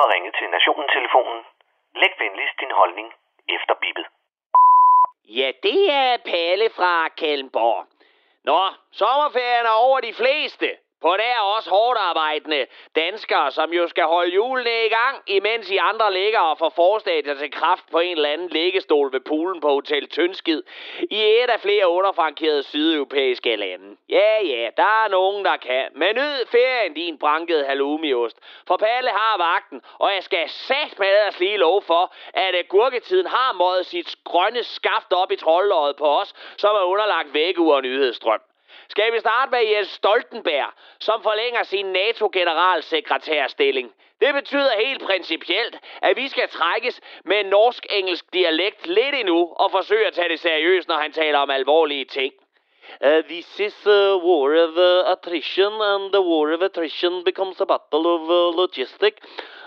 har ringet til Nationen-telefonen. Læg venligst din holdning efter bippet. Ja, det er Palle fra Kalmborg. Nå, sommerferien er over de fleste. På er også hårdt arbejdende danskere, som jo skal holde julene i gang, imens I andre ligger og får forstadier til kraft på en eller anden liggestol ved poolen på Hotel Tønskid i et af flere underfrankerede sydeuropæiske lande. Ja, ja, der er nogen, der kan. Men nyd ferien, din brankede halloumiost. For Palle har vagten, og jeg skal sat med ellers lige lov for, at øh, gurketiden har måttet sit grønne skaft op i troldløjet på os, som er underlagt vækkeur og nyhedsstrøm. Skal vi starte med Jens Stoltenberg, som forlænger sin NATO-generalsekretærstilling. Det betyder helt principielt, at vi skal trækkes med norsk-engelsk dialekt lidt endnu og forsøge at tage det seriøst, når han taler om alvorlige ting. Uh, this is a war of uh, attrition, and the war of attrition becomes a battle of uh, logistic.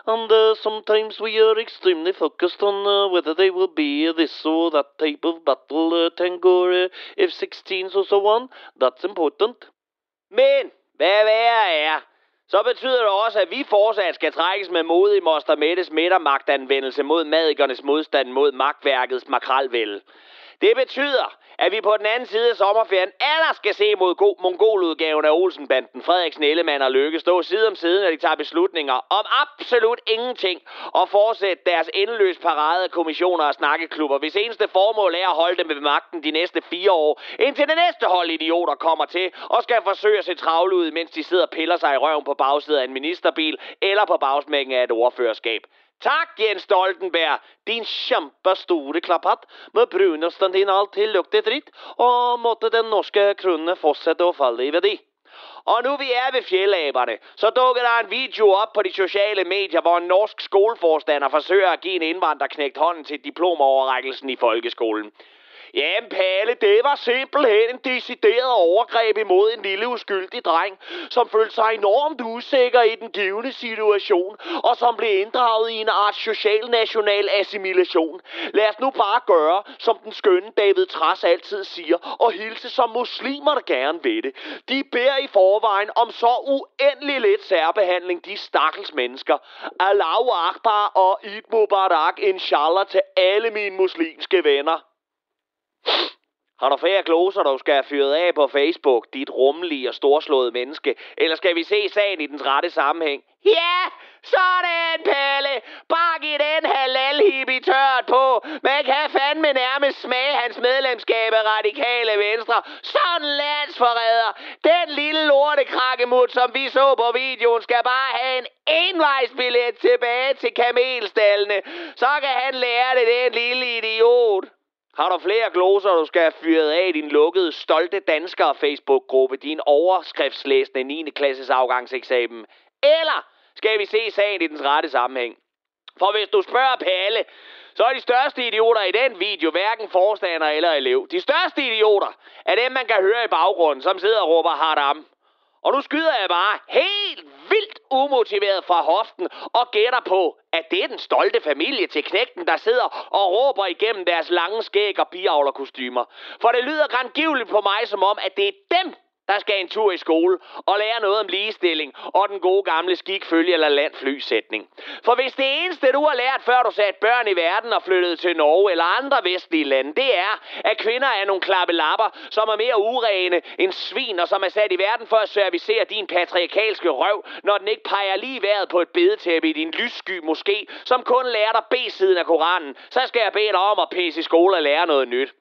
And uh, sometimes we are extremely focused on uh, whether they will be this or that type of battle, uh, Tango uh, F-16s or so on. That's important. Men, hvad værre er, så betyder det også, at vi fortsat skal trækkes med modig Moster Mettes midtermagtanvendelse mod madikernes modstand mod magtværkets makralvælde. Det betyder, at vi på den anden side af sommerferien? Aller skal se mod god mongoludgaven af Olsenbanden, Frederiksen, Ellemann og Lykke stå side om side, når de tager beslutninger om absolut ingenting og fortsætte deres endeløs parade af kommissioner og snakkeklubber, hvis eneste formål er at holde dem ved magten de næste fire år, indtil det næste hold idioter kommer til og skal forsøge at se travle ud, mens de sidder og piller sig i røven på bagsiden af en ministerbil eller på bagsmækken af et ordførerskab. Tak, Jens Stoltenberg, din kjempestore klapatt med brunosten din alltid lukter dritt, og måtte den norske kronen fortsette å falle i verdi. Og nu vi er ved fjellæberne, så dukker der en video op på de sociale medier, hvor en norsk skoleforstander forsøger at give en indvandrerknægt hånden til diplomoverrækkelsen i folkeskolen. Jamen Palle, det var simpelthen en decideret overgreb imod en lille uskyldig dreng, som følte sig enormt usikker i den givende situation, og som blev inddraget i en art social-national assimilation. Lad os nu bare gøre, som den skønne David Tras altid siger, og hilse som muslimerne gerne ved det. De beder i forvejen om så uendelig lidt særbehandling, de stakkels mennesker. Allahu Akbar og Eid Mubarak, inshallah, til alle mine muslimske venner. Har du flere gloser, du skal have fyret af på Facebook, dit rummelige og storslåede menneske? Eller skal vi se sagen i dens rette sammenhæng? Ja, sådan, Pelle! Bare giv den halal hippie tørt på. Man kan fandme nærmest smage hans medlemskab af radikale venstre. Sådan landsforræder. Den lille lortekrakkemut, som vi så på videoen, skal bare have en envejsbillet tilbage til kamelstallene. Så kan han lære det, den lille idiot. Har du flere gloser, du skal have fyret af i din lukkede, stolte danskere Facebook-gruppe, din overskriftslæsende 9. klasses afgangseksamen? Eller skal vi se sagen i dens rette sammenhæng? For hvis du spørger Palle, så er de største idioter i den video hverken forstander eller elev. De største idioter er dem, man kan høre i baggrunden, som sidder og råber hardam. Og nu skyder jeg bare helt umotiveret fra hoften og gætter på, at det er den stolte familie til knægten, der sidder og råber igennem deres lange skæg og biavlerkostymer. For det lyder grangivligt på mig som om, at det er dem, der skal en tur i skole og lære noget om ligestilling og den gode gamle skik, følge eller landflysætning. For hvis det eneste, du har lært, før du satte børn i verden og flyttede til Norge eller andre vestlige lande, det er, at kvinder er nogle klappelapper, som er mere urene end svin, og som er sat i verden for at servicere din patriarkalske røv, når den ikke peger lige vejret på et bedetæppe i din lyssky måske, som kun lærer dig B-siden af Koranen, så skal jeg bede dig om at pisse i skole og lære noget nyt.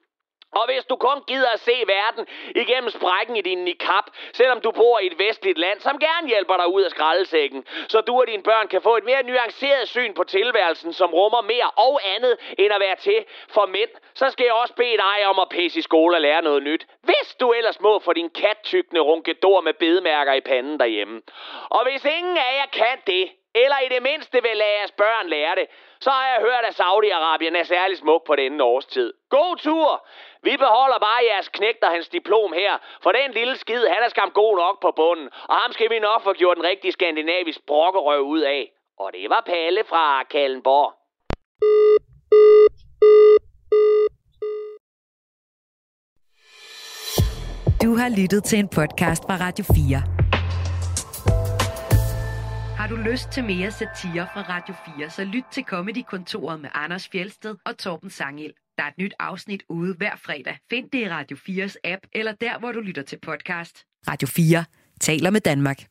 Og hvis du kun gider at se verden igennem sprækken i din niqab, selvom du bor i et vestligt land, som gerne hjælper dig ud af skraldesækken, så du og dine børn kan få et mere nuanceret syn på tilværelsen, som rummer mere og andet end at være til for mænd, så skal jeg også bede dig om at pisse i skole og lære noget nyt. Hvis du ellers må få din kattykkende runkedor med bedemærker i panden derhjemme. Og hvis ingen af jer kan det, eller i det mindste vil lade jeres børn lære det, så har jeg hørt, at Saudi-Arabien er særlig smuk på denne årstid. God tur! Vi beholder bare jeres knægt og hans diplom her, for den lille skid, han er skam god nok på bunden, og ham skal vi nok få gjort en rigtig skandinavisk brokkerøv ud af. Og det var Palle fra Kallenborg. Du har lyttet til en podcast fra Radio 4. Har du lyst til mere satire fra Radio 4, så lyt til Comedy-kontoret med Anders Fjelsted og Torben Sangel. Der er et nyt afsnit ude hver fredag. Find det i Radio 4's app, eller der, hvor du lytter til podcast. Radio 4 taler med Danmark.